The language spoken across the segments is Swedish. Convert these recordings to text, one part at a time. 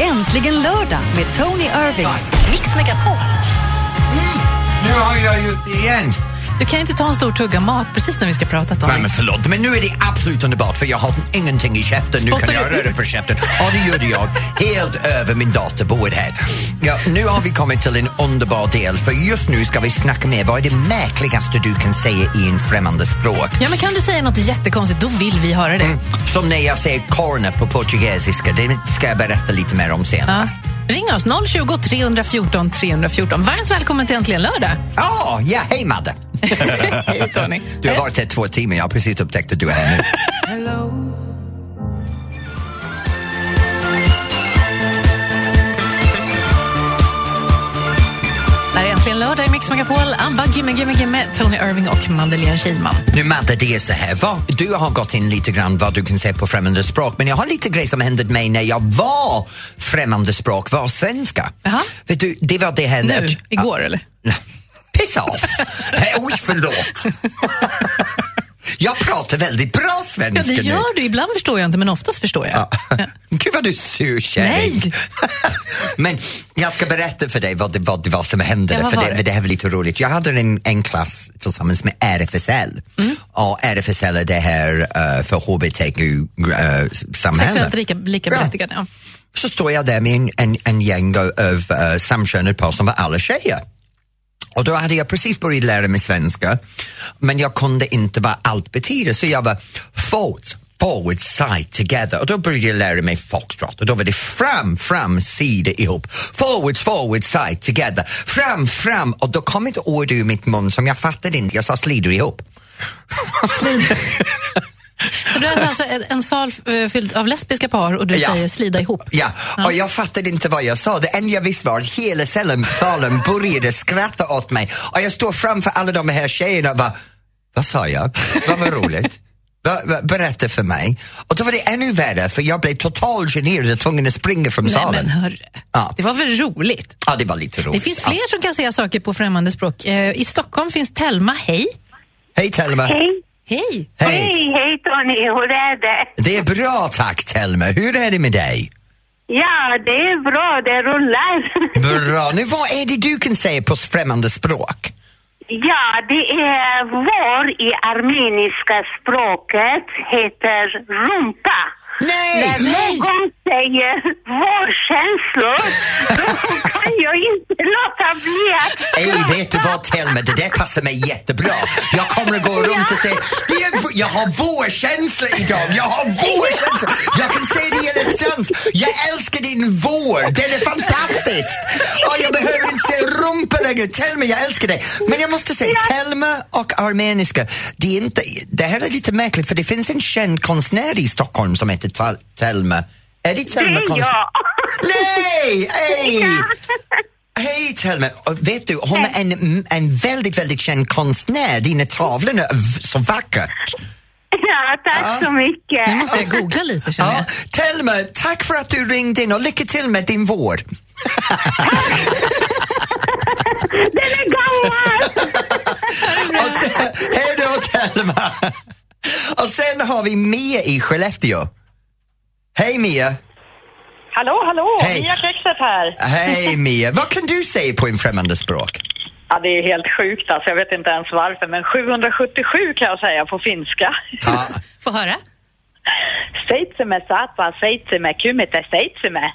Äntligen lördag med Tony Irving. Mix Megapol. Nu har jag gjort det igen. Du kan inte ta en stor tugga mat precis när vi ska prata Tony. Nej, men förlåt, men nu är det absolut underbart för jag har ingenting i käften. Nu Spottar kan jag röra på käften. Ja, det gjorde jag. Helt över min databord här. Ja, nu har vi kommit till en underbar del för just nu ska vi snacka med vad är det märkligaste du kan säga i en främmande språk? Ja, men kan du säga något jättekonstigt, då vill vi höra det. Som när jag säger corner på portugisiska, det ska jag berätta lite mer om senare. Ja. Ring oss, 020 314 314. Varmt välkommen till Äntligen lördag. Ja, ja, hej Madde! Hej Tony. Du har varit här två timmar, jag har precis upptäckt att du är här nu. Äntligen lördag i Mix Megapol. Abba, Gimme, Gimme, Gimme, Tony Irving och Madeleine Kihlman. Nu Madde, det är så här. Vad, du har gått in lite grann vad du kan säga på främmande språk men jag har lite grejer som hände mig när jag var främmande språk, var svenska. Vet du, det var det här... Nu, igår eller? Piss off! Nej, oj, förlåt. jag pratar väldigt bra svenska Ja, det nu. gör du. Ibland förstår jag inte, men oftast förstår jag. Ja. Gud vad du är sur kärring. Nej. Men jag ska berätta för dig vad det, vad det var som hände, Ja, för det, det? här var lite roligt. Jag hade en, en klass tillsammans med RFSL Mm. och RFSL är det här uh, för hbtq-samhället. Sexuellt lika, lika berättigad. Ja. Så står jag där med en, en, en gäng av uh, samkönade par som var alla tjejer. Och då hade jag precis börjat lära mig svenska men jag kunde inte vad allt betyder så jag var forwards, forward, side, together och då började jag lära mig foxtrot och då var det fram, fram, sida ihop. Forwards, forward, side, together. Fram, fram och då kom ett ord ur mitt mun som jag fattade inte, jag sa slider ihop. Så du är alltså en- sal eh, fylld av lesbiska par och du Ja. säger slida ihop? Ja, och jag fattade inte vad jag sa. Det enda jag visste var att hela salen, salen började skratta åt mig och jag står framför alla de här tjejerna och bara, vad sa jag? Vad var roligt? Berätta för mig. Och då var det ännu värre för jag blev totalt generad och tvungen att springa från Nej, salen. men hörru. Ja. Det var väl roligt? Ja, det var lite roligt. Det finns fler som kan säga saker på främmande språk. Eh, I Stockholm finns Telma. Hej! Ja. Hej Telma! Hej. Hej! Hej! Hej, hej Tony, hur är det? Det är bra tack Telma, hur är det med dig? Ja, det är bra, det rullar. Bra, nu vad är det du kan säga på främmande språk? Ja, det är vår i armeniska språket heter rumpa. Nej! När någon säger vårkänslor, då kan jag inte låta bli att Ey, vet du vad Telma, det där passar mig jättebra. Jag kommer att gå runt och säga, det är, v- jag har vårkänsla idag, jag har vårkänsla. Jag kan säga det hela tiden. Jag älskar din vår, den är fantastisk. Längre. Telma, jag älskar dig. Men jag måste säga, Telma och armeniska, det, är inte, det här är lite märkligt för det finns en känd konstnär i Stockholm som heter Tal- Telma. Är det det Telma är konstnär? jag. Nej! Hej! Hej Telma! Och Vet du, hon är en, en väldigt, väldigt känd konstnär. Dina tavlor är så vackert. Ja, tack så mycket. Nu måste jag googla lite känner Ja, jag. Telma, tack för att du ringde in och lycka till med din vård. Den är gammal! Och sen, hej då Telma! Och sen har vi Mia i Skellefteå. Hej Mia! Hallå, hallå! Hej. Mia Kexet här. Hej Mia! Vad kan du säga på en främmande språk? Ja, det är helt sjukt alltså. Jag vet inte ens varför, men 777 kan jag säga på finska. Ja, Få höra. Seitsemä sata, seitsemä kymmentä, seitsemä.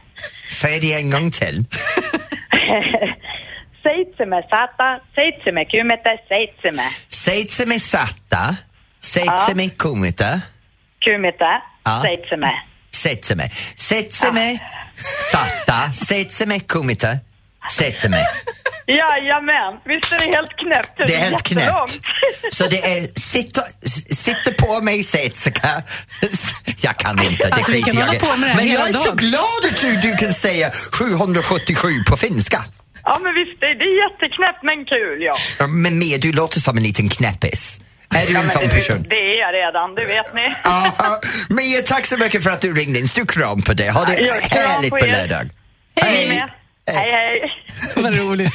säg det en gång till. Seitsemä sata, seitsemä kymmentä, seitsemä. Seitsemä satta, seitsemä kumita, Kymmentä, seitsemä. seitsemä. Seitsemä satta, seitsemä kumita, seitsemä. Jajamän, visst är det helt knäppt? Det är helt knäppt. Så det är sitta, sitta på mig setsika. Jag kan inte, det Alltså, skiter jag i. Men jag är så glad att du, du kan säga 777 på finska. Ja, men visst, det det är jätteknäppt men kul, ja. Men Mia, du låter som en liten knäppis. Är du ja en sån det, person? det är jag redan, det vet ni. Ja, Mia, tack så mycket för att du ringde in. Stor kram på dig. Ha det Ja, härligt på på lördag. Ni med? Hej, hej. Vad roligt.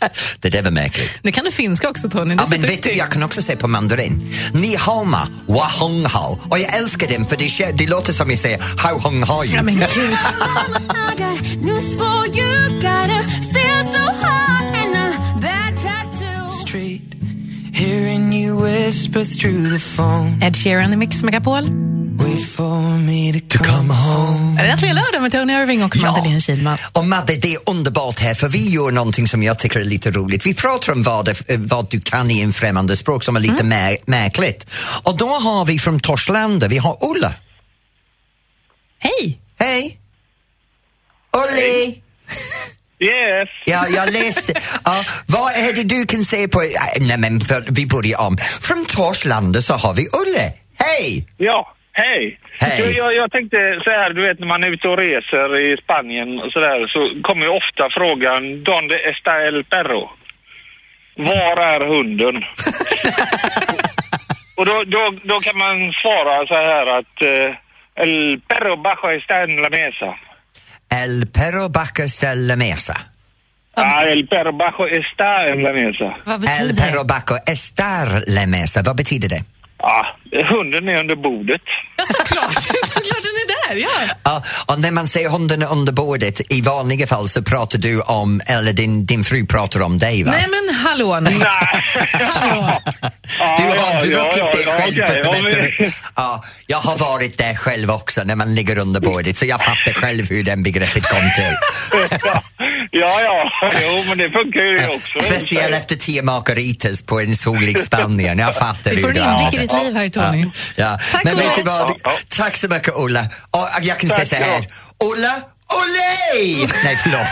det där var märkligt. Nu kan du finska också Tony. Ja, men vet du, jag kan också säga på mandarin. Ni hao ma, wa hong hao. Och jag älskar den för det, det låter som jag säger how hong hao Ja, men gud. Ed Sheeran i Mix Megapol. Wait for me to come home. Äntligen lördag med Tony Irving och Madeleine Kihlman? Och Madde, det är underbart här för vi gör någonting som jag tycker är lite roligt. Vi pratar om vad, det- vad du kan i en främmande språk som är lite mä- märkligt. Och då har vi från Torslanda, vi har Ulla. Hej! Hej! Olli! Yes. Ja, jag läste. Ja, vad är det du kan säga på... Nej, men för, vi börjar om. Från Torslanda så har vi Ulle. Hej! Ja, hej. Hej. Jag, jag, jag tänkte så här, du vet när man är ute och reser i Spanien och sådär så kommer ju ofta frågan Donde está el perro? Var är hunden? och då, då, då kan man svara så här att eh, El perro bajo está en la mesa. El perro bajo ställa mesa. Ah, el perro bajo está en la mesa. Vad El betyder perro det? bajo estar la mesa. Vad betyder det? Ah, hunden är under bordet. Ja, såklart. såklart den är där, ja. Ja, och när man säger hunden under bordet, i vanliga fall så pratar du om, eller din, din fru pratar om dig va? Nej men hallå nu. Nej. Hallå. Du har ja, druckit ja, det ja, själv på okej, ja, semester. men- Ja, jag har varit där själv också när man ligger under bordet så jag fattar själv hur den begreppet kom till. ja, ja, jo men det funkar ju också. Speciellt efter tio margaritas på en solig Spanien. Jag fattar hur det ditt liv här Tony. Ja. Tack, Men Ulla. vet du vad? Tack så mycket Ulla. Och jag kan säga så här. Ulla, Olle! Nej, förlåt.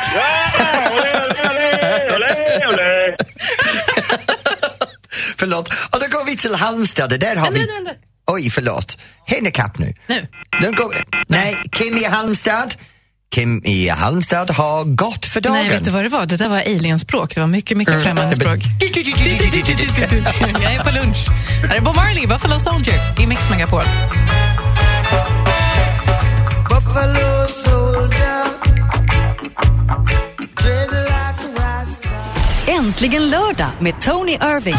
Förlåt. Och då går vi till Halmstad där har vi... Oj, förlåt. Hennekapp nu. Nu. Nu går... Nej, Kim i Halmstad. Kim i Halmstad har gått för dagen. Nej, vet du vad det var? Det där var alienspråk. Det var mycket, mycket främmande språk. Jag är på lunch. Här är Bob Marley, Buffalo Soldier i Mix Megapol. Äntligen lördag med Tony Irving.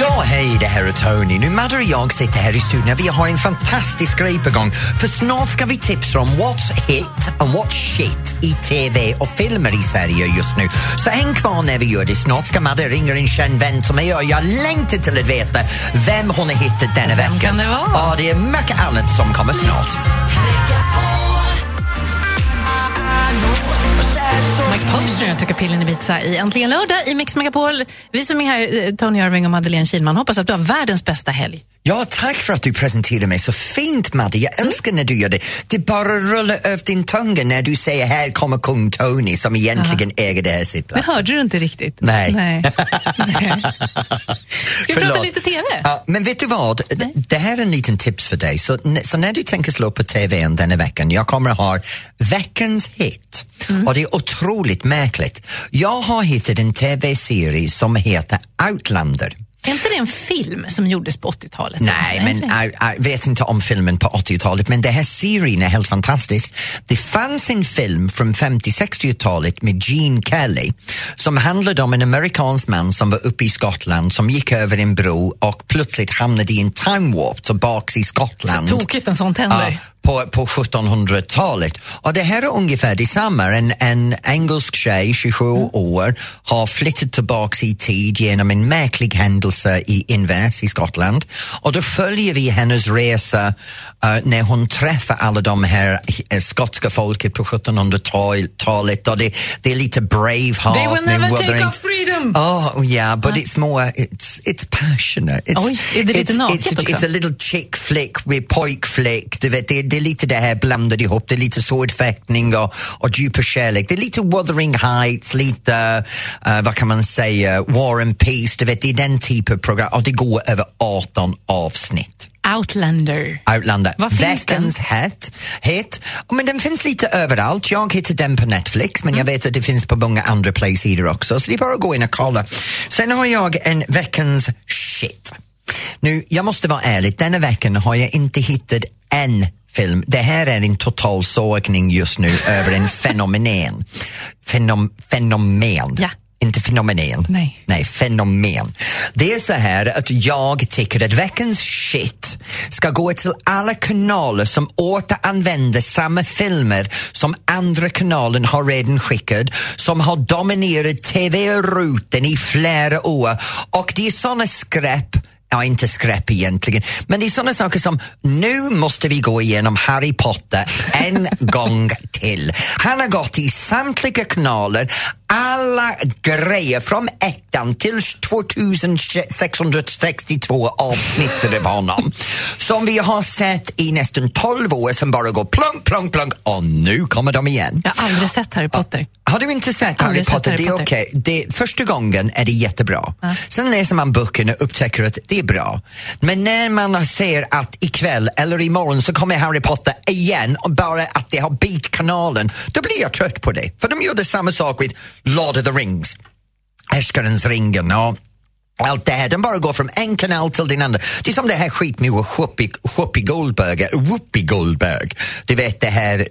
Ja, hej, det här är Tony. Nu Madde och jag sitter här i studion vi har en fantastisk grej på gång. För snart ska vi tipsa om what's hit och what's shit i TV och filmer i Sverige just nu. Så häng kvar när vi gör det. Snart ska Madde ringa en känd vän mig och jag längtar till att veta vem hon har hittat denna vecka. kan det vara? Ja, det är mycket annat som kommer snart. Mike Posner tog pillen i Ibiza i Äntligen lördag i Mix Megapol. Vi som är här, eh, Tony Irving och Madeleine Kilman, hoppas att du har världens bästa helg. Ja, tack för att du presenterade mig så fint, Madde. Jag älskar när du gör det. Det bara rullar över din tunga när du säger här kommer kung Tony som egentligen äger det här sittplatsen. hörde du inte riktigt. Nej. Nej. Nej. Ska vi prata lite TV? Ja, men vet du vad? D- Det här är en liten tips för dig. Så, så när du tänker slå på TVn denna veckan, jag kommer att ha veckans hit. Mm. Och det är otroligt märkligt. Jag har hittat en TV-serie som heter Outlander. Är inte det en film som gjordes på 80-talet? Nej, men jag, vet inte om filmen på 80-talet, men den här serien är helt fantastisk. Det fanns en film från 50-60-talet med Gene Kelly som handlade om en amerikansk man som var uppe i Skottland som gick över en bro och plötsligt hamnade i en time warp tillbaks i Skottland. Tokigt en sån händer. Ja, på, på 1700-talet. Och det här är ungefär detsamma. En, en engelsk tjej, 27 år, har flyttat tillbaks i tid genom en märklig händelse i Inverness i Skottland. Och då följer vi hennes resa eh, när hon träffar alla de här uh, skotska folket på 1700-talet och det, det är lite Braveheart. They will never take our freedom. Oh yeah, but it's more, it's, it's passionate. It's, Oj, är det lite it's, naket också? It's a little chick flick med pojkflick. Du vet, det, det är lite det här blandade ihop. Det är lite swordfäktning och, och djupa kärlek. Det är lite Wuthering Heights, lite, uh, vad kan man säga, War and Peace. Du vet, det är den typen av program och det går över 18 avsnitt. Outlander. Outlander. Finns Veckans hit. hit. Men den finns lite överallt. Jag hittar den på Netflix men jag vet att det finns på många andra playsidor också så det är bara att gå in och kolla. Sen har jag en veckans shit. Nu, jag måste vara ärlig, denna veckan har jag inte hittat en film. Det här är en total sågning just nu över en fenomen. Fenom, fenomen. Ja. inte fenomen. Nej. Nej, fenomen. Det är så här att jag tycker att veckans shit ska gå till alla kanaler som återanvänder samma filmer som andra kanalen har redan skickat, som har dominerat TV-rutan i flera år. Och det är såna skräp Ja, inte skräp egentligen, men det är sådana saker som nu måste vi gå igenom Harry Potter en gång till. Han har gått i samtliga kanaler, alla grejer från ettan till 2662 avsnitt av honom som vi har sett i nästan 12 år som bara går plonk, plonk, plonk och nu kommer de igen. Jag har aldrig sett Harry Potter. Har du inte sett Harry Aldrig sett Potter? Harry Det är Potter. okej. Det- Första gången är det jättebra. Sen läser man boken och upptäcker att det är bra. Men när man ser att ikväll eller imorgon så kommer Harry Potter igen och bara att det har bytt kanalen, då blir jag trött på det. För de gjorde samma sak med Lord of the Rings. Härskarens ringen ja allt det här, de bara går från en kanal till den andra. Det är som det här skit med Whoopi, Whoopi Goldberg, Whoopi Goldberg. Du vet det här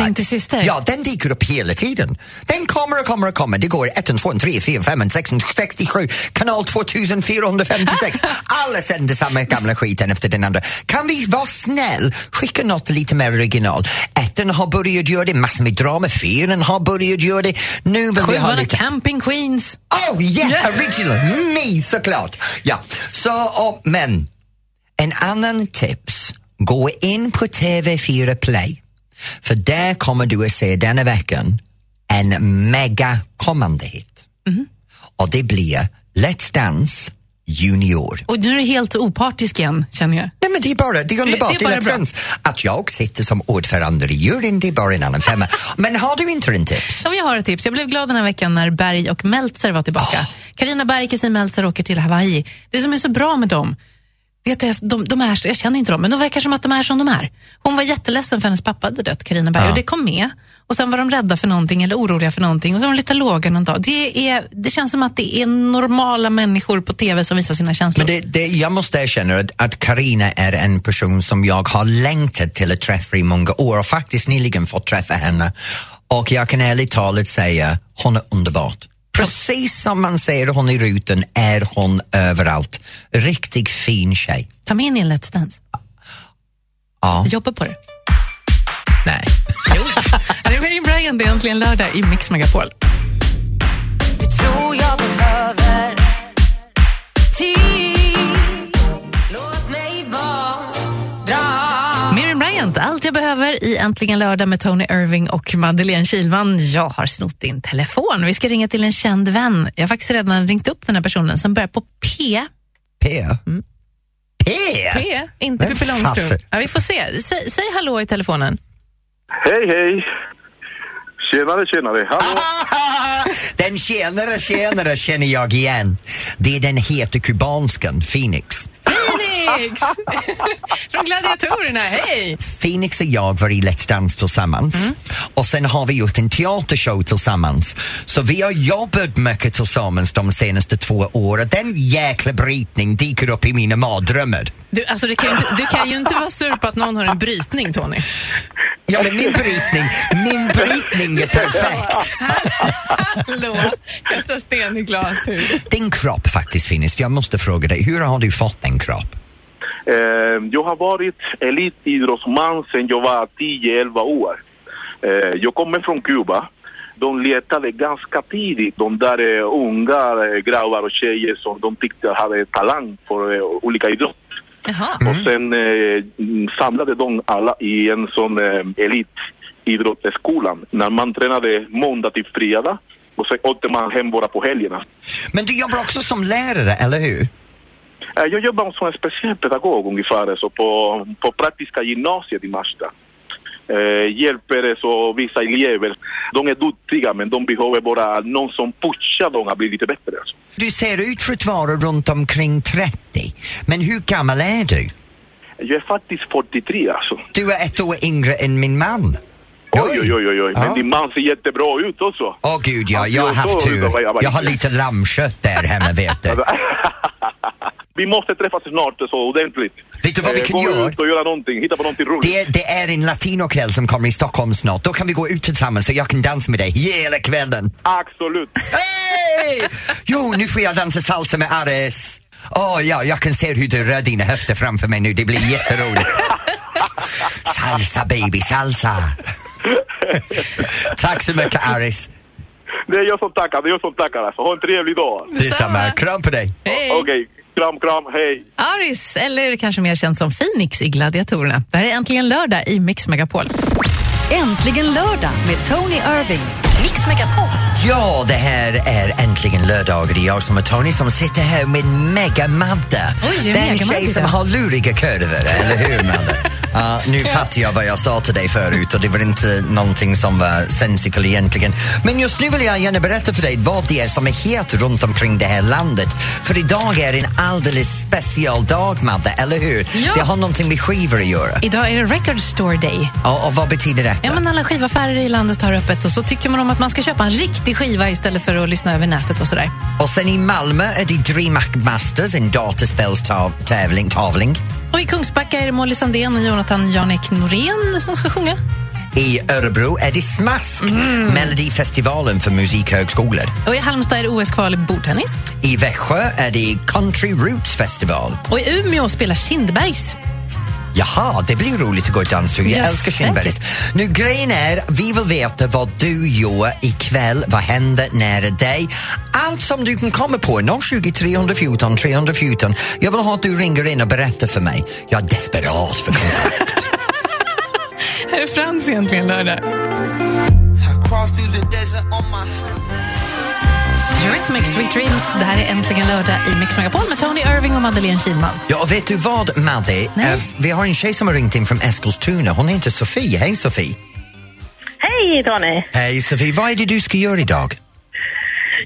Act. till syster. Ja, den dyker upp hela tiden. Den kommer och kommer och kommer. Det går 1, 2, 3, 4, 5, 6, 67, kanal 2456. Alla sänder samma gamla skiten efter den andra. Kan vi vara snäll, skicka något lite mer original? Ettan har börjat göra det, massor med drama. Fyran har börjat göra det. Nu vill vi ha Sjuan lite... Camping Queens. Oh yeah, Yeah. original! Me såklart! Ja, så, och, men en annan tips. Gå in på TV4 Play. För där kommer du att se denna veckan en mega kommande hit. Mhm. Och det blir Let's Dance Junior. Och nu är du helt opartisk igen, känner jag. Nej men det är bara, det är underbart. det är bara Let's bra. Att jag sitter som ordförande i juryn, det är bara en annan femma. men har du inte en tips? Ja, jag har ett tips. Jag blev glad den här veckan när Berg och Meltzer var tillbaka. Karina Berg och Kristin Meltzer åker till Hawaii. Det som är så bra med dem, det är det de, de är, jag känner inte dem, men de verkar som att de är som de är. Hon var jätteledsen för hennes pappa hade dött, Karina Berg, Ja. och det kom med. Och sen var de rädda för någonting eller oroliga för någonting och så var de lite låga någon dag. Det, är, det känns som att det är normala människor på TV som visar sina känslor. Men det, det, jag måste erkänna att, Karina är en person som jag har längtat till att träffa i många år och faktiskt nyligen fått träffa henne. Och jag kan ärligt talat säga, hon är underbart. Precis som man ser hon i rutan är hon överallt. Riktigt fin tjej. Ta med in i en Let's Dance. Ja, Jobba på det. Nej. Det är Miriam Bryant, det är äntligen lördag i Mix Megapol. tror jag behöver tid Låt mig vara Miriam Bryant, allt jag behöver i Äntligen lördag med Tony Irving och Madeleine Kilman. Jag har snott din telefon. Vi ska ringa till en känd vän. Jag har faktiskt redan ringt upp den här personen som börjar på P. P. P? P, inte Pippi Långstrump. Ja, vi får se. Säg, säg hallå i telefonen. Hej, hej! Tjenare, tjenare. Hallå! Ah, Den tjenare, tjenare känner jag igen. Det är den hete kubanskan, Phoenix. Phoenix! Från Gladiatorerna, hej! Phoenix och jag var i Let's Dance tillsammans och sen har vi gjort en teatershow tillsammans. Så vi har jobbat mycket tillsammans de senaste två åren. Den jäkla brytning dyker upp i mina mardrömmar. Du, alltså, det kan ju inte, du kan ju inte vara sur på att någon har en brytning, Tony. Ja, men min brytning, min brytning är perfekt. Hallå! Kasta sten i glashus. Din kropp faktiskt Phoenix, jag måste fråga dig, hur har du fått den kropp? Eh, jag har varit elitidrottsman sedan jag var 10-11 år. Eh, jag kommer från Kuba. De letade ganska tidigt, de där eh, unga eh, grabbar och tjejer som de tyckte hade talang för eh, olika idrott. Jaha. Och sen eh, mm, samlade de alla i en sån eh, elitidrottsskolan. När man tränade måndag till fredag och sen åkte man hem bara på helgerna. Men du jobbar också som lärare, eller hur? Eh, Jag jobbar som en specialpedagog ungefär så på, på praktiska gymnasiet i Märsta. Eh, hjälper så vissa elever. De är duktiga men de behöver bara någon som pushar dem att bli lite bättre. Alltså. Du ser ut för att vara runt omkring 30, men hur gammal är du? Jag är faktiskt 43 alltså. Du är ett år yngre än min man. Oj, oj, oj, oj, oj. Ja. Men din man ser jättebra ut också. Åh gud, ja, jag har haft tur. Jag har lite- lite lammkött där hemma, vet du. Vi måste träffas snart så ordentligt. Vet du vad vi Eh, kan gå göra? ut och göra någonting, hitta på någonting roligt. Det, det är en latinokväll som kommer i Stockholm snart. Då kan vi gå ut tillsammans så jag kan dansa med dig hela kvällen. Absolut. Hej! Jo, nu får jag dansa salsa med Ares. Åh ja, jag kan se hur du rör dina höfter framför mig nu. Det blir jätteroligt. Salsa baby, salsa. Tack så mycket Aris. Det är jag som tackar, det är jag som tackar alltså. Ha en trevlig dag. Detsamma. Kram på dig. Hej! Okej, kram, kram, hej. Aris, eller kanske mer känd som Phoenix i Gladiatorerna. Det här är äntligen lördag i Mix Megapol. Äntligen lördag med Tony Irving. Mix Megapol. Ja, det här är äntligen lördag. Det är jag som är Tony som sitter här med Mega-Madde. Den Mega-Madde tjej som har luriga kurvor, eller hur Madde? Ja, nu fattar jag vad jag sa till dig förut och det var inte någonting som var sensical egentligen. Men just nu vill jag gärna berätta för dig vad det är som är het runt omkring det här landet. För idag är en alldeles speciell dag Madde, eller hur? Ja. Det har någonting med skivor att göra. Idag är det Record Store Day. Ja, och vad betyder detta? Ja, men alla skivaffärer i landet har öppet och så tycker man om att man ska köpa en riktig skiva istället för att lyssna över nätet och sådär. Och sen i Malmö är det DreamHack Masters, en dataspelstävling. Tävling. Och i Kungsbacka är det Molly Sandén och Jonathan Janek Norén som ska sjunga. I Örebro är det Smask, Mm. Melodifestivalen för musikhögskolor. Och i Halmstad är det OS-kval i bordtennis. I Växjö är det Country Roots Festival. Och i Umeå spelar Kindbergs. Jaha, det blir roligt att gå i dansstuga. Jag Ja, älskar. Kindbergs. Nu grejen är, vi vill veta vad du gör ikväll, vad händer nära dig. Allt som du kan komma på, 020 314 314. Jag vill ha att du ringer in och berättar för mig. Jag är desperat för kontakt. Här är Frans egentligen lördag. Eurythmics Sweet Dreams. Det här är äntligen lördag i Mix Megapol med Tony Irving och Madeleine Kilman. Ja, och vet du vad, Madde? Nej. Eh, vi har en tjej som har ringt in från Eskilstuna. Hon heter Sofie. Hej, Sofie. Hej Tony! Hej, Sofie. Vad är det du ska göra idag?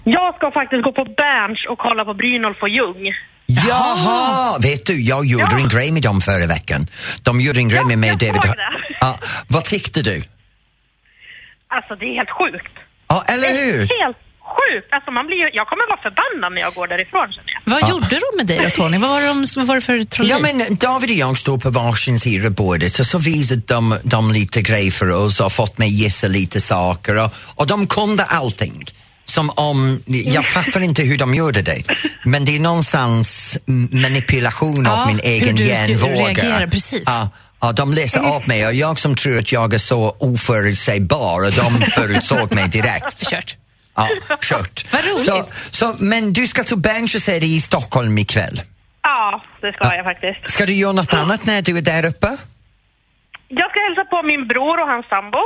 Jag ska faktiskt gå på Berns och kolla på Brynolf och Ljung. Jaha! Vet du, jag gjorde Ja. en grej med dem förra veckan. De gjorde en grej Ja, med mig och David. Ja, vad tyckte du? Alltså det är helt sjukt. Ja, eller Det är hur? helt sjukt. Alltså man blir jag kommer vara förbannad när jag går därifrån känner jag. Vad gjorde de med dig då, Tony? Vad var, de, vad var det för trolleri? Ja, men David och jag står på varsin sida bordet och så visade de, de lite grejer för oss och fått mig gissa lite saker och, och de kunde allting. Som om, jag fattar inte hur de gjorde det, men det är någonstans manipulation Ja, av min hur egen du hjärnvåga. reagerar, precis. Ja, ja, de läser av mig och jag som tror att jag är så oförutsägbar och de förutsåg mig direkt. Kört. Ja, kört. Vad roligt. Så, så, men du ska till Bench och se dig i Stockholm ikväll. Ja, det ska jag faktiskt. Ska du göra något annat när du är där uppe? Jag ska hälsa på min bror och hans sambo.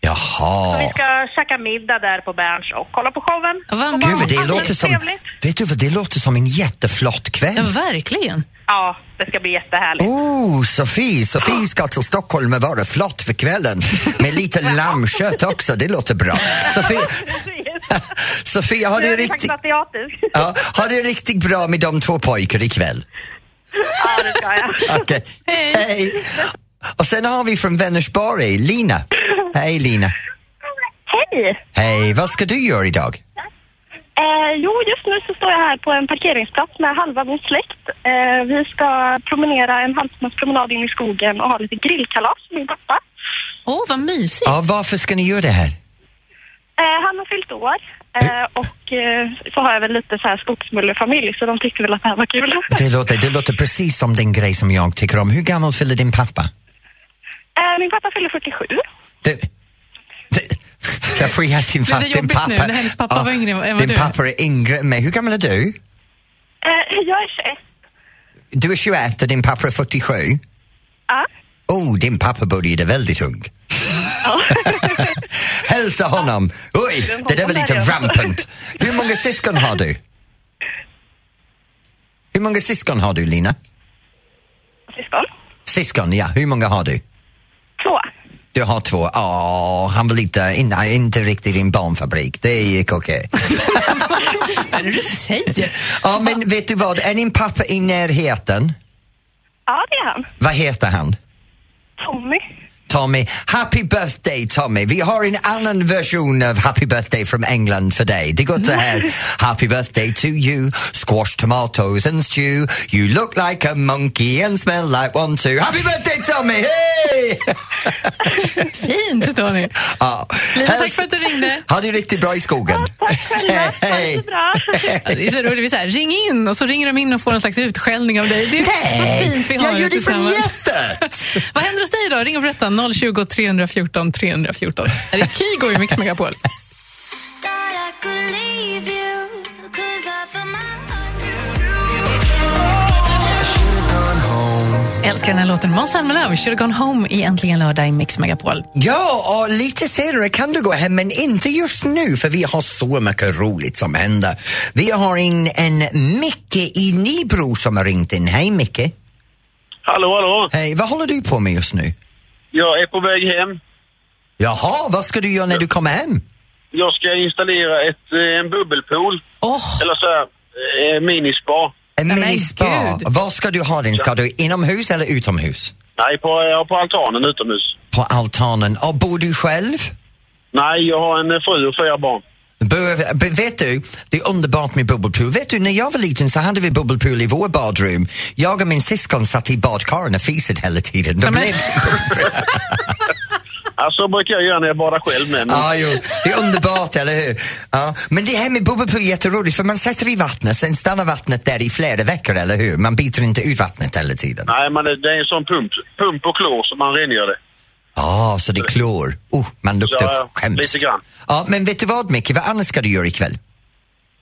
Jaha. Vi ska käka middag där på Berns och kolla på showen. Vad Gud, det låter som, Trevligt. vet du vad, det låter som en jätteflott Ja, kväll. verkligen. Ja, det ska bli jättehärligt. Oh, Sofie, Sofie ska till Stockholm och vara flott för kvällen. Med lite lammkött också, det låter bra. Sofie, Sofie har vi riktigt, ja, har det riktigt bra med de två pojkar ikväll? Ja, det ska jag. Okej, hej. Och sen har vi från Vänersborg, Lina. Hej Lina. Hej! Hej, vad ska du göra idag? Eh, jo, just nu så står jag här på en parkeringsplats med halva min släkt. Eh, vi ska promenera en halvtimmes promenad in i skogen och ha lite grillkalas med min pappa. Åh, vad mysigt. Ja, varför ska ni göra det här? Eh, han har fyllt år eh, och eh, så har jag väl lite så här skogsmullefamilj så de tyckte väl att det här var kul. Det låter, det låter precis som den grej som jag tycker om. Hur gammal fyller din pappa? eh, min pappa fyller 47. Det, det, jag får ge din, Blev det din jobbigt pappa. nu när hennes pappa var yngre än vad din du är? pappa är yngre än mig. Hur gammal är du? Eh, jag är 21. Du är 21 och din pappa är 47. Ja. Oh, din pappa började väldigt ung. Hälsa honom. Oj, det där var lite rampant. Hur många syskon har du? Hur många syskon har du, Lina? Syskon. Syskon, ja. Hur många har du? Du har två. Åh, han var lite, in, inte riktigt i en barnfabrik. Det gick okej. Vad är det du säger? Ja, men vet du vad? Är din pappa i närheten? Ja, det är han. Vad heter han? Tommy. Tommy. Happy birthday Tommy. Vi har en annan version av Happy birthday från England för dig. Det går så här. Happy birthday to you, squash tomatoes and stew. You look like a monkey and smell like one too. Happy birthday Tommy! Hej! Fint, Tony. ja. Lina, tack för att du ringde. Ha det riktigt bra i skogen. Tack själva. Ha det så bra. Ja, Det är så roligt. Vi säger, ring in och så ringer de in och får en slags utskällning av dig. Det är Nej, fint vi har jag gör det från hjärtat. Vad händer hos dig då? Ring och berätta. 020 314 314. Här är Kygo i Mix Megapol. My Älskar den här låten. Måns Zelmerlöw, Should have gone home i Äntligen lördag i Mix Megapol. Ja, och lite senare kan du gå hem, men inte just nu för vi har så mycket roligt som händer. Vi har in en Micke i Nybro som har ringt in. Hej Micke! Hallå, hallå. Hej, vad håller du på med just nu? Jag är på väg hem. Jaha, vad ska du göra när du kommer hem? Jag ska installera ett, eh, en bubbelpool. Åh, Eller så här, eh, minispa. En Nej, men minispa. gud. Var ska du ha den? Ska du inomhus eller utomhus? Nej, på, ja, på altanen utomhus. På altanen. Och bor du själv? Nej, jag har en eh, fru och fyra barn. Vet du, det är underbart med bubbelpool. Vet du, när jag var liten så hade vi bubbelpool i vår badrum. Jag och min syskon satt i badkaren och fisade hela tiden. Då blev det Ja, så brukar jag göra när jag badar själv med. Men, Ja, jo, det är underbart, eller hur? Ja. Men det här med bubbelpool är jätteroligt för man sätter i vattnet, sen stannar vattnet där i flera veckor, eller hur? Man byter inte ut vattnet hela tiden. Nej, men det, det är en sån pump, pump och klor som man rengör det. Ja, så det är klor. Oh, man luktar Ja, hemskt. lite grann. Ja, men vet du vad Micke, vad annat ska du göra ikväll?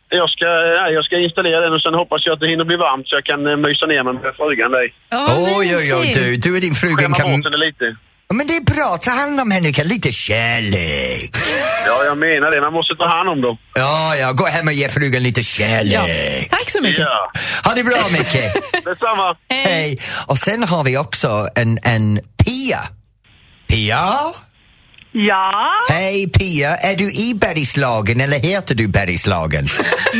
Jag ska, nej, jag ska installera den och sen hoppas jag att det hinner bli varmt så jag kan eh, mysa ner mig med frugan. där. ja, vad Oj, oj, oj, du, du och din frugan Skämma kan... bort henne lite. Ja, Men det är bra, ta hand om henne, Micke. lite kärlek. Ja, jag menar det. Man måste ta hand om dem. Ja, ja, gå hem och ge frugan lite Ja. kärlek. Tack så mycket. Ja, Ha det bra Micke. detsamma. Hej! Och sen har vi också en, en Pia. Pia? Ja, Hej Pia, är du i Bergslagen eller heter du Bergslagen?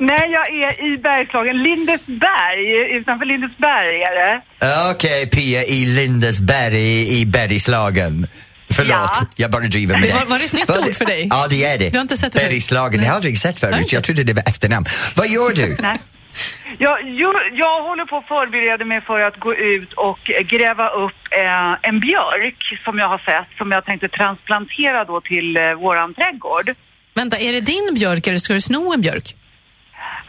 nej jag är i Bergslagen, Lindesberg, utanför Lindesberg är det. Okej Pia, i Lindesberg i Bergslagen. Förlåt, Ja. jag bara driver med dig. Var- var det ett nytt Vad- ord för dig? Ja, det är det. Du har inte sett det? Bergslagen, det har jag aldrig sett förut. Jag trodde det var efternamn. Vad gör du? Nej. Jag, jo, jag håller på att förbereda mig för att gå ut och gräva upp eh, en björk som jag har sett, som jag tänkte transplantera då till eh, våran trädgård. Vänta, är det din björk eller ska du sno en björk?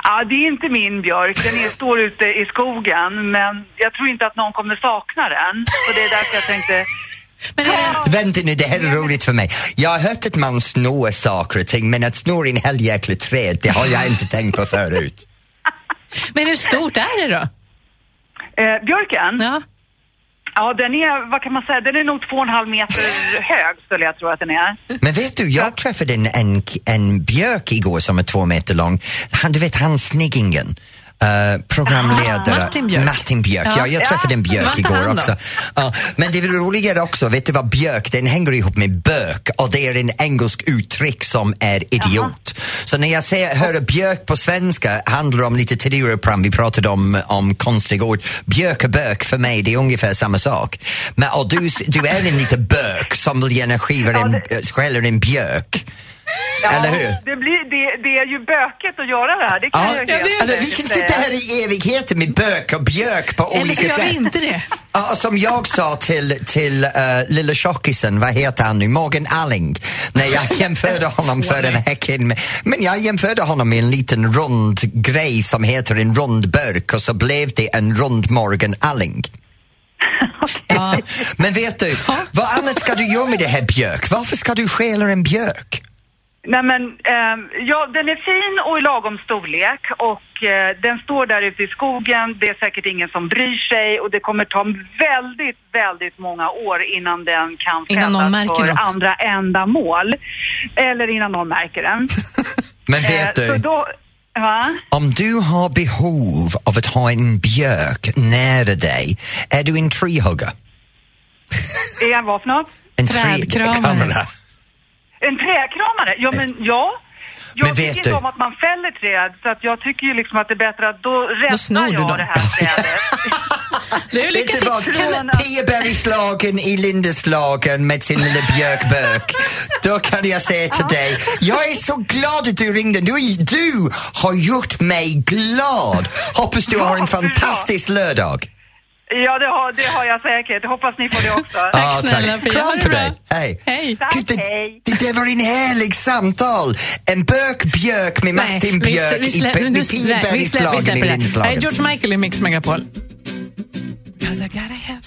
Ja, det är inte min björk, den är, står ute i skogen, men jag tror inte att någon kommer sakna den. Och det är därför jag tänkte, Men det, Vänta nu, det här är roligt för mig. Jag har hört att man snor saker och ting, men att snå i en hel jäkla träd, det har jag inte tänkt på förut. Men hur stort är det då? eh, björken? Ja. Ja, den är, vad kan man säga, den är nog två och en halv meter hög skulle jag tro att den är. Men vet du, jag träffade en, en, en björk igår som är två meter lång. Han, du vet han sniggingen. Uh, programledare Ah, Martin Björk. Martin Björk. Ja, Ja. jag träffade en björk igår också. Ja, men det roligare också, vet du vad björk, den hänger ihop med bök och det är en engelsk uttryck som är idiot. Så när jag säger, hör björk på svenska handlar det om lite tidigare program, vi pratade om, om konstiga ord. Björk och bök för mig, det är ungefär samma sak. Men, och du, du är en liten bök som vill gärna skiva en, skäller en björk. Ja, Eller hur? Det, blir, det, det är ju bökigt att göra det här, det kan Ja, jag helt alltså, vi kan sitta här i evigheter med bök och björk på Eller olika så gör sätt. vi inte det. Ja, och som jag sa till, till uh, lilla tjockisen, vad heter han nu, Morgan Alling, när jag jämförde honom förra veckan med, men jag jämförde honom med en liten rund grej som heter en rund burk och så blev det en rund Morgan Alling. Ja. Men vet du, vad annat ska du göra med det här björk? Varför ska du stjäla en björk? Nej men, ehm, ja den är fin och i lagom storlek och eh, den står där ute i skogen. Det är säkert ingen som bryr sig och det kommer ta väldigt, väldigt många år innan den kan fällas för något. andra ändamål. Eller innan någon märker den. Men vet Eh, så du, då, va? om du har behov av att ha en björk nära dig, är du en treehugger? Är jag vad för något? En Trädkramare. En trädkramare? Ja men ja. Jag Men vet du- inte om att man fäller träd så att jag tycker ju liksom att det är bättre att då räddar jag dem. det här trädet. Du, lycka Vet du vad? till. Pia-Bergslagen i Lindeslagen med sin lilla björkbök. Då kan jag säga till dig, jag är så glad att du ringde. Du, du har gjort mig glad. Hoppas du har en fantastisk lördag. Ja, det har, det har jag säkert. Hoppas ni får det också. Ja, snälla, Pia. Kram det på dig. Hej. Hej. Tack, Gud, det, hej. det där var en härlig samtal. En bök-björk med Martin vi, Björk vi, i slä, med nej, vi, slä, i släpper det. Här är Lindeslagen. George Michael i Mix Megapol. 'Cause I gotta have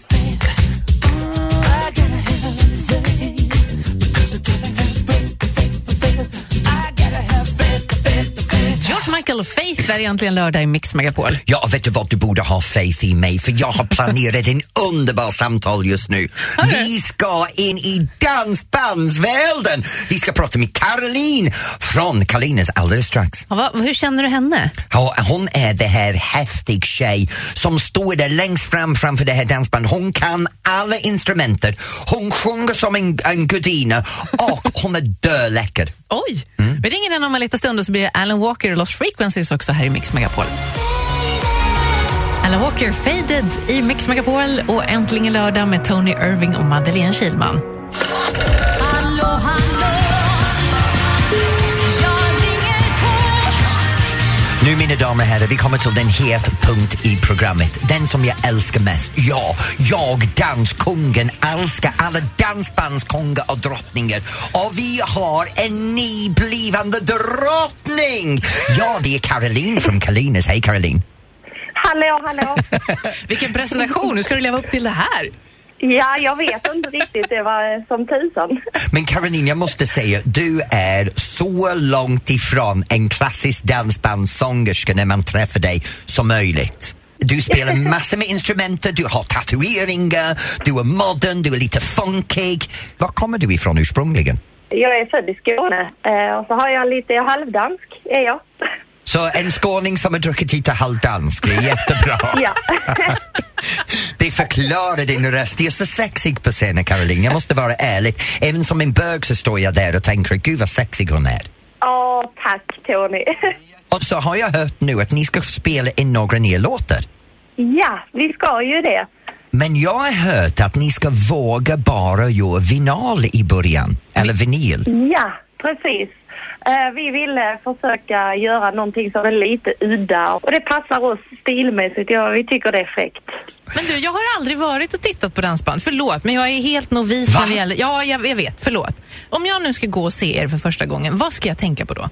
Michael Faith är egentligen lördag i Mix Megapol. Ja, vet du vad? Du borde ha faith i mig för jag har planerat en underbar samtal just nu. Vi ska in i dansbandsvärlden. Vi ska prata med Caroline från Kalines alldeles strax. Ja, vad- hur känner du henne? Ja, hon är det här häftig tjej som står där längst fram framför det här dansbandet. Hon kan alla instrumenter. Hon sjunger som en, en gudinna och hon är döläcker. Oj! Mm. Vi ringer den om en liten stund och så blir det Alan Walker och Lost Frequencies också här i Mix Megapol. Alan Walker, Faded i Mix Megapol och äntligen lördag med Tony Irving och Madeleine Kilman. Nu mina damer och herrar, vi kommer till den het punkt i programmet. Den som jag älskar mest. Ja, jag, danskungen, älskar alla dansbandskungar och drottningar. Och vi har en nyblivande drottning! Ja, det är Caroline från Kalines. Hej Caroline! Hallå, hallå. Vilken presentation! Nu ska du leva upp till det här. Ja, jag vet inte riktigt. Det var eh, som tusan. Men Caroline, jag måste säga, du är så långt ifrån en klassisk dansbandssångerska när man träffar dig som möjligt. Du spelar massor med instrument, du har tatueringar, du är modern, du är lite funkig. Var kommer du ifrån ursprungligen? Jag är född i Skåne eh, och så har jag lite halvdansk, är jag. Så en skåning som har druckit lite halvdansk, det är jättebra. Ja. Det förklarar din röst. Du är så sexig på scenen, Caroline. Jag måste vara ärlig. Även som en bög så står jag där och tänker, gud vad sexig hon är. Åh, tack Tony. Och så har jag hört nu att ni ska spela in några nya låtar. Ja, vi ska ju det. Men jag har hört att ni ska våga bara göra vinyl i början, eller vinyl. Ja, precis. Eh, vi ville försöka göra någonting som är lite udda och det passar oss stilmässigt. Ja, vi tycker det är fräckt. Men du, jag har aldrig varit och tittat på dansband. Förlåt, men jag är helt novis Va? när det gäller... Ja, jag, jag vet. Förlåt. Om jag nu ska gå och se er för första gången, vad ska jag tänka på då?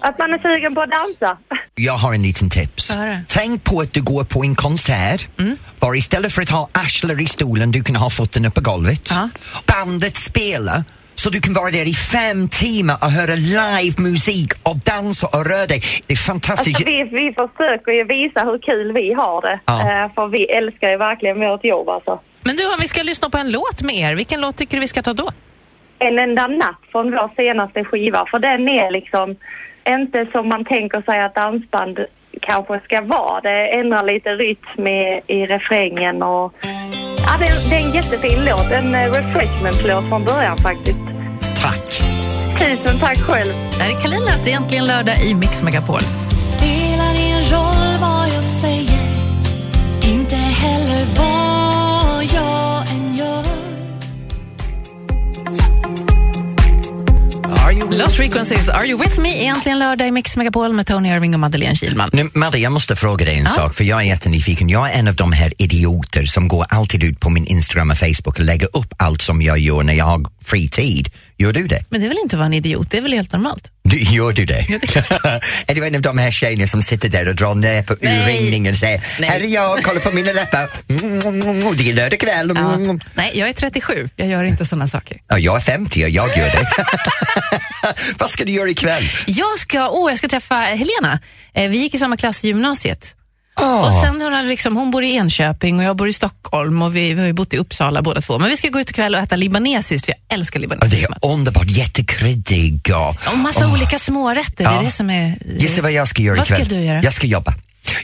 Att man är sugen på att dansa. Jag har en liten tips. Tänk på att du går på en konsert, var istället för att ha arslet i stolen, du kan ha foten upp på golvet. Ja. Bandet spelar, så du kan vara där i fem timmar och höra live musik och dansa och röra dig. Det är fantastiskt. Alltså, vi, vi försöker ju visa hur kul vi har det. Ja. Eh, för vi älskar ju verkligen vårt jobb alltså. Men du, om vi ska lyssna på en låt med er, vilken låt tycker du vi ska ta då? En enda natt från vår senaste skiva. För den är liksom inte som man tänker sig att dansband kanske ska vara. Det ändrar lite rytm i, i refrängen och... Ja, det, är- det är en jättefin låt. En eh, refreshment-låt från början faktiskt. Tack! Tusen tack själv. Det här är Kalinas egentligen lördag i Mix Megapol. Spelar ingen roll vad jag säger Inte heller vad Lost Frequencies, Are You With Me? Egentligen lördag i Mix Megapol med Tony Irving och Madeleine Kilman. Nu, Madde, jag måste fråga dig en sak, för jag är jättenyfiken. Jag är en av de här idioter som går alltid ut på min Instagram och Facebook och lägger upp allt som jag gör när jag har fri tid. Gör du det? Men det är väl inte att vara en idiot, det är väl helt normalt? Du, gör du det? är du en av de här tjejerna som sitter där och drar ner på Nej. urringningen och säger Nej. Här är jag, kolla på mina läppar. Mm, Det är lördag kväll. Ja. Nej, jag är 37, jag gör inte sådana saker. Ja, jag är 50 och jag gör det. Vad ska du göra ikväll? Jag ska, åh, jag ska träffa Helena. Eh, vi gick i samma klass i gymnasiet. Oh. Och sen hon, hade liksom, hon bor i Enköping och jag bor i Stockholm och vi, vi har ju bott i Uppsala båda två. Men vi ska gå ut ikväll och äta libanesiskt för jag älskar Ja, libanesisk det är underbart, jättekryddig och... Och massa Åh. olika smårätter, det Ja. är det som är... Gissa vad jag ska göra Vad ska ikväll? du göra? Jag ska jobba.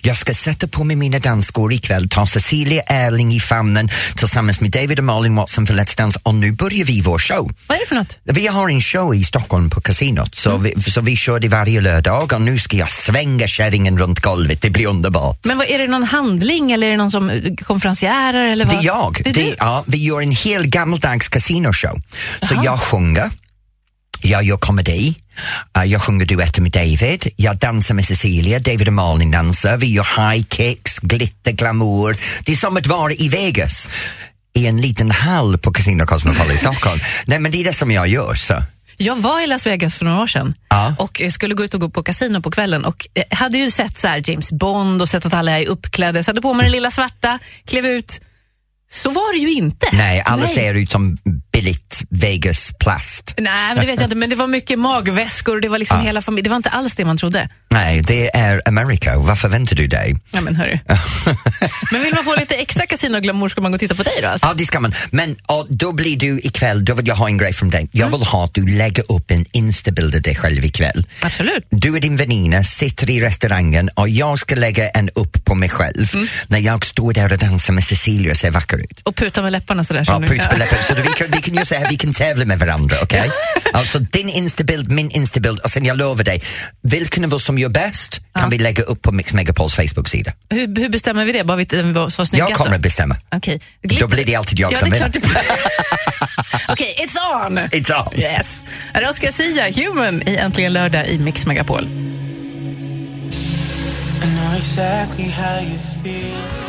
Jag ska sätta på mig mina dansskor ikväll, ta Cecilia Erling i famnen tillsammans med David och Malin Watson för Let's Dance och nu börjar vi vår show. Vad är det för något? Vi har en show i Stockholm på kasinot, så, Mm. vi, så vi kör det varje lördag och nu ska jag svänga kärringen runt golvet, det blir underbart. Men vad, är det någon handling eller är det någon som konferenciärer? Eller vad? Det är jag. Det är Det, ja, vi gör en hel gammaldags kasinoshow. Så jag sjunger, jag gör komedi, eh, jag sjunger duetter med David, jag dansar med Cecilia, David och Malin dansar, vi gör high kicks, glitter, glamour. Det är som att vara i Vegas i en liten hall på Casino Cosmopol i Stockholm. Nej men det är det som jag gör. Så. Jag var i Las Vegas för några år sedan Ja. och skulle gå ut och gå på kasino på kvällen och eh, hade ju sett så James Bond och sett att alla är uppklädda, så hade på mig den lilla svarta, klev ut. Så var det ju inte. Nej, alla Nej. ser ut som billigt Vegas plast. Nej, men det vet jag inte, men det var mycket magväskor och det var liksom Ja. hela familjen. Det var inte alls det man trodde. Nej, det är Amerika. Vad förväntar du dig? Ja, men hörru. men vill man få lite extra kasinoglamour ska man gå och titta på dig då alltså? Ja, det ska man. Men och, då blir du ikväll, då vill jag ha en grej från dig. Jag vill ha att du lägger upp en instabild av dig själv ikväll. Absolut. Du och din väninna sitter i restaurangen och jag ska lägga en upp på mig själv när jag står där och dansar med Cecilia och ser vacker ut. Och puta med läpparna sådär. Ja, punkt på läppen. Så vi kan, vi kan så här, vi kan tävla med varandra, okej? Alltså din instabild, min instabild och sen jag lovar dig, vilken av oss som gör bäst kan vi lägga upp på Mix Megapols Facebook-sida. Hur, hur bestämmer vi det? Bara vi vi var så snyggast Jag kommer att bestämma. Okej. Då blir det alltid jag ja, som vinner. Okej, it's on! It's on. Yes. Här är Oscar Sia, Human, i Äntligen lördag i Mix Megapol. I know exactly how you feel.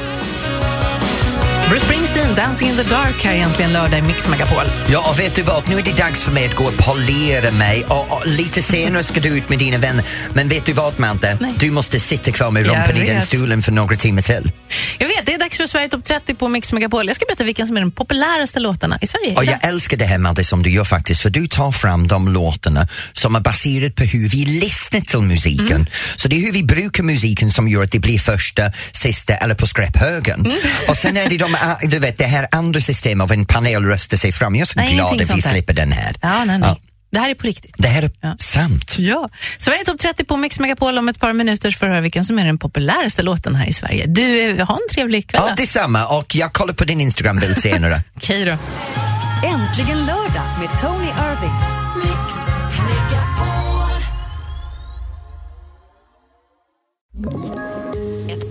Bruce Springsteen, Dancing in the dark, här är Äntligen lördag i Mix Megapol. Ja, och vet du vad? Nu är det dags för mig att gå och polera mig och, och lite senare ska du ut med dina vänner. Men vet du vad, Mante? Nej. Du måste sitta kvar med rumpan i den stolen för några timmar till. Jag vet, det är dags för Sverige topp 30 på Mix Megapol. Jag ska berätta vilka som är de populäraste låtarna i Sverige. Och jag älskar det här Madde som du gör faktiskt för du tar fram de låtarna som är baserade på hur vi lyssnar till musiken. Mm. Så det är hur vi brukar musiken som gör att det blir första, sista eller på skräphögen. Mm. Och sen är det de, du vet, det här andra systemet av en panel röstar sig fram. Jag är så Nej, glad att vi slipper den här. Ja, nej, nej. Ja. Det här är på riktigt. Det här är sant. Ja. Sverige topp 30 på Mix Megapol om ett par minuter för att höra vilken som är den populäraste låten här i Sverige. Du, eh, ha en trevlig kväll. Ja, detsamma. Och jag kollar på din Instagram-bild senare. Okej då. Äntligen lördag med Tony Irving. Ett